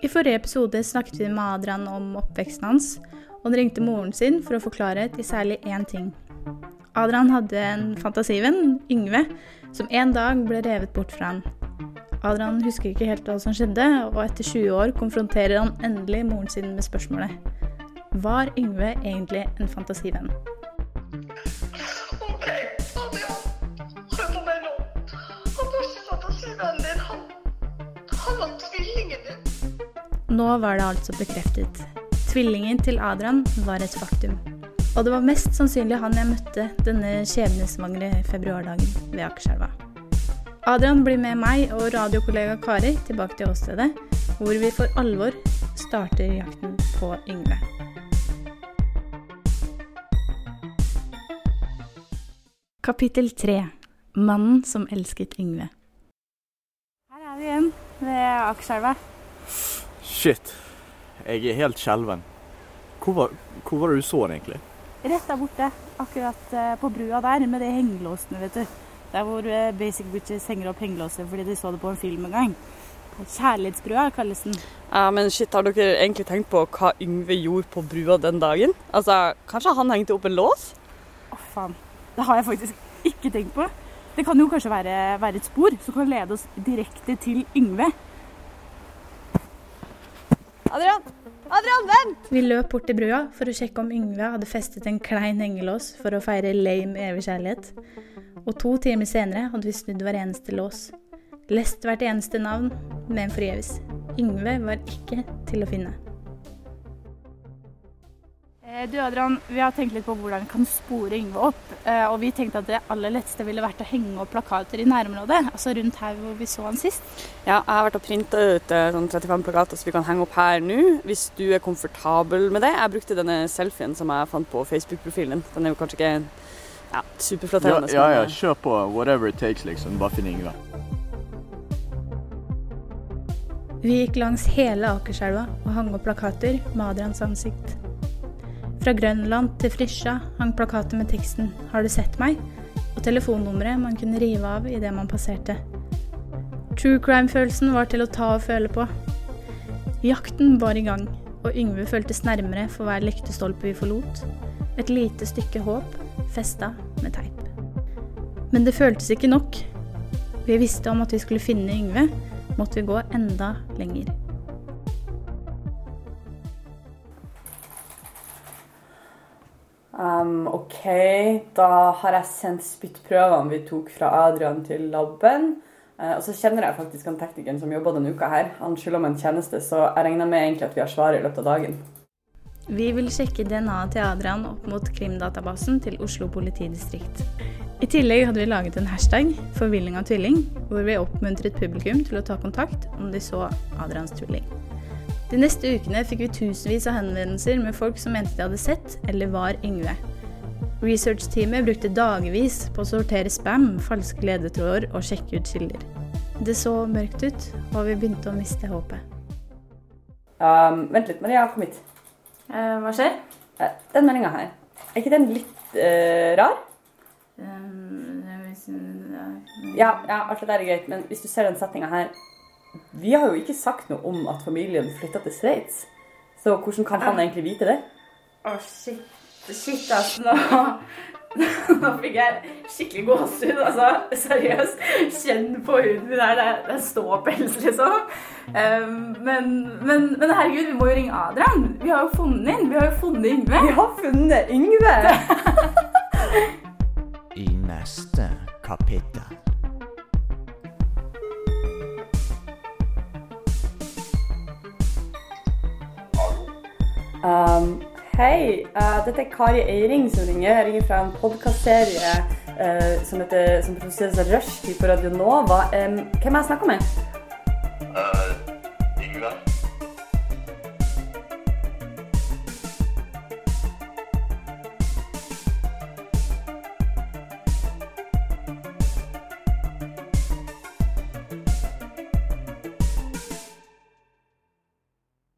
I forrige episode snakket vi med Adrian om oppveksten hans, og han ringte moren sin for å forklare til særlig én ting. Adrian hadde en fantasivenn, Yngve, som en dag ble revet bort fra han. Adrian husker ikke helt hva som skjedde, og etter 20 år konfronterer han endelig moren sin med spørsmålet. Var Yngve egentlig en fantasivenn? Nå var det altså bekreftet. Tvillingen til Adrian var et faktum. Og det var mest sannsynlig han jeg møtte denne skjebnesvangre februardagen ved Akerselva. Adrian blir med meg og radiokollega Kari tilbake til åstedet, hvor vi for alvor starter jakten på Yngve. Kapittel tre Mannen som elsket Yngve. Her er vi igjen ved Akerselva. Shit. Jeg er helt skjelven. Hvor var, hvor var det du så den, egentlig? Rett der borte, akkurat eh, på brua der, med de hengelåsene, vet du. Der hvor eh, Basic Bitches henger opp hengelåser fordi de så det på en film en gang. Kjærlighetsbrua kalles den. Ja, men shit, Har dere egentlig tenkt på hva Yngve gjorde på brua den dagen? Altså, Kanskje han hengte opp en lås? Å, faen. Det har jeg faktisk ikke tenkt på. Det kan jo kanskje være, være et spor som kan lede oss direkte til Yngve. Adrian! Adrian, vent! Vi løp bort til brua for å sjekke om Yngve hadde festet en klein hengelås for å feire lame evig kjærlighet. Og to timer senere hadde vi snudd hver eneste lås. Lest hvert eneste navn, men forgjeves. Yngve var ikke til å finne. Eh, Du Adrian, vi har tenkt litt på hvordan vi kan spore Yngve opp. eh, Og vi tenkte at det aller letteste ville vært å henge opp plakater i nærområdet. Altså rundt her hvor vi så han sist. Ja, jeg har vært og printa ut eh, sånn 35 plakater som vi kan henge opp her nå, hvis du er komfortabel med det. Jeg brukte denne selfien som jeg fant på Facebook-profilen. Den er jo kanskje ikke ja, Ja, superflatterende. ja, ja, eh, kjør på. Whatever it takes, liksom. Bare finn Yngve. Vi gikk langs hele Akerselva og hang opp plakater med Adrians ansikt. Fra Grønland til Frisja hang plakater med teksten 'Har du sett meg?' og telefonnummeret man kunne rive av idet man passerte. True crime-følelsen var til å ta og føle på. Jakten var i gang, og Yngve føltes nærmere for hver lyktestolpe vi forlot. Et lite stykke håp festa med teip. Men det føltes ikke nok. Vi visste om at vi skulle finne Yngve, måtte vi gå enda lenger. Um, OK, da har jeg sendt spyttprøvene vi tok fra Adrian til laben. Uh, og så kjenner jeg faktisk han teknikeren som jobba denne uka her. Han skylder meg en tjeneste, så jeg regner med egentlig at vi har svaret i løpet av dagen. Vi vil sjekke DNA-et til Adrian opp mot krimdatabasen til Oslo politidistrikt. I tillegg hadde vi laget en hashtag 'forvilling av tvilling', hvor vi oppmuntret publikum til å ta kontakt om de så Adrians tvilling. De neste ukene fikk vi tusenvis av henvendelser med folk som mente de hadde sett eller var Yngve. Researchteamet brukte dagevis på å sortere spam, falske ledetråder og sjekke ut kilder. Det så mørkt ut, og vi begynte å miste håpet. Um, vent litt, Maria, kom hit. Uh, hva skjer? Uh, Den meldinga her, er ikke den litt uh, rar? Ja, ja, alt det der er greit, men hvis du ser den setninga her Vi har jo ikke sagt noe om at familien flytta til Sveits. Så hvordan kan han egentlig vite det? Å, shit. Shit, altså. Nå, nå fikk jeg skikkelig gåsehud. Altså, seriøst. Kjenn på huden min her. Det er, er ståpels, liksom. Um, men, men, men herregud, vi må jo ringe Adrian. Vi har jo funnet inn. Vi har jo funnet Yngve. Vi har funnet Yngve! i neste kapittel. Um, hei, uh, dette er Kari Eiring som ringer. Jeg ringer fra en podkastserie uh, som, som produseres av Rushdie på Radio Nova. Um, hvem har jeg snakka med? Uh,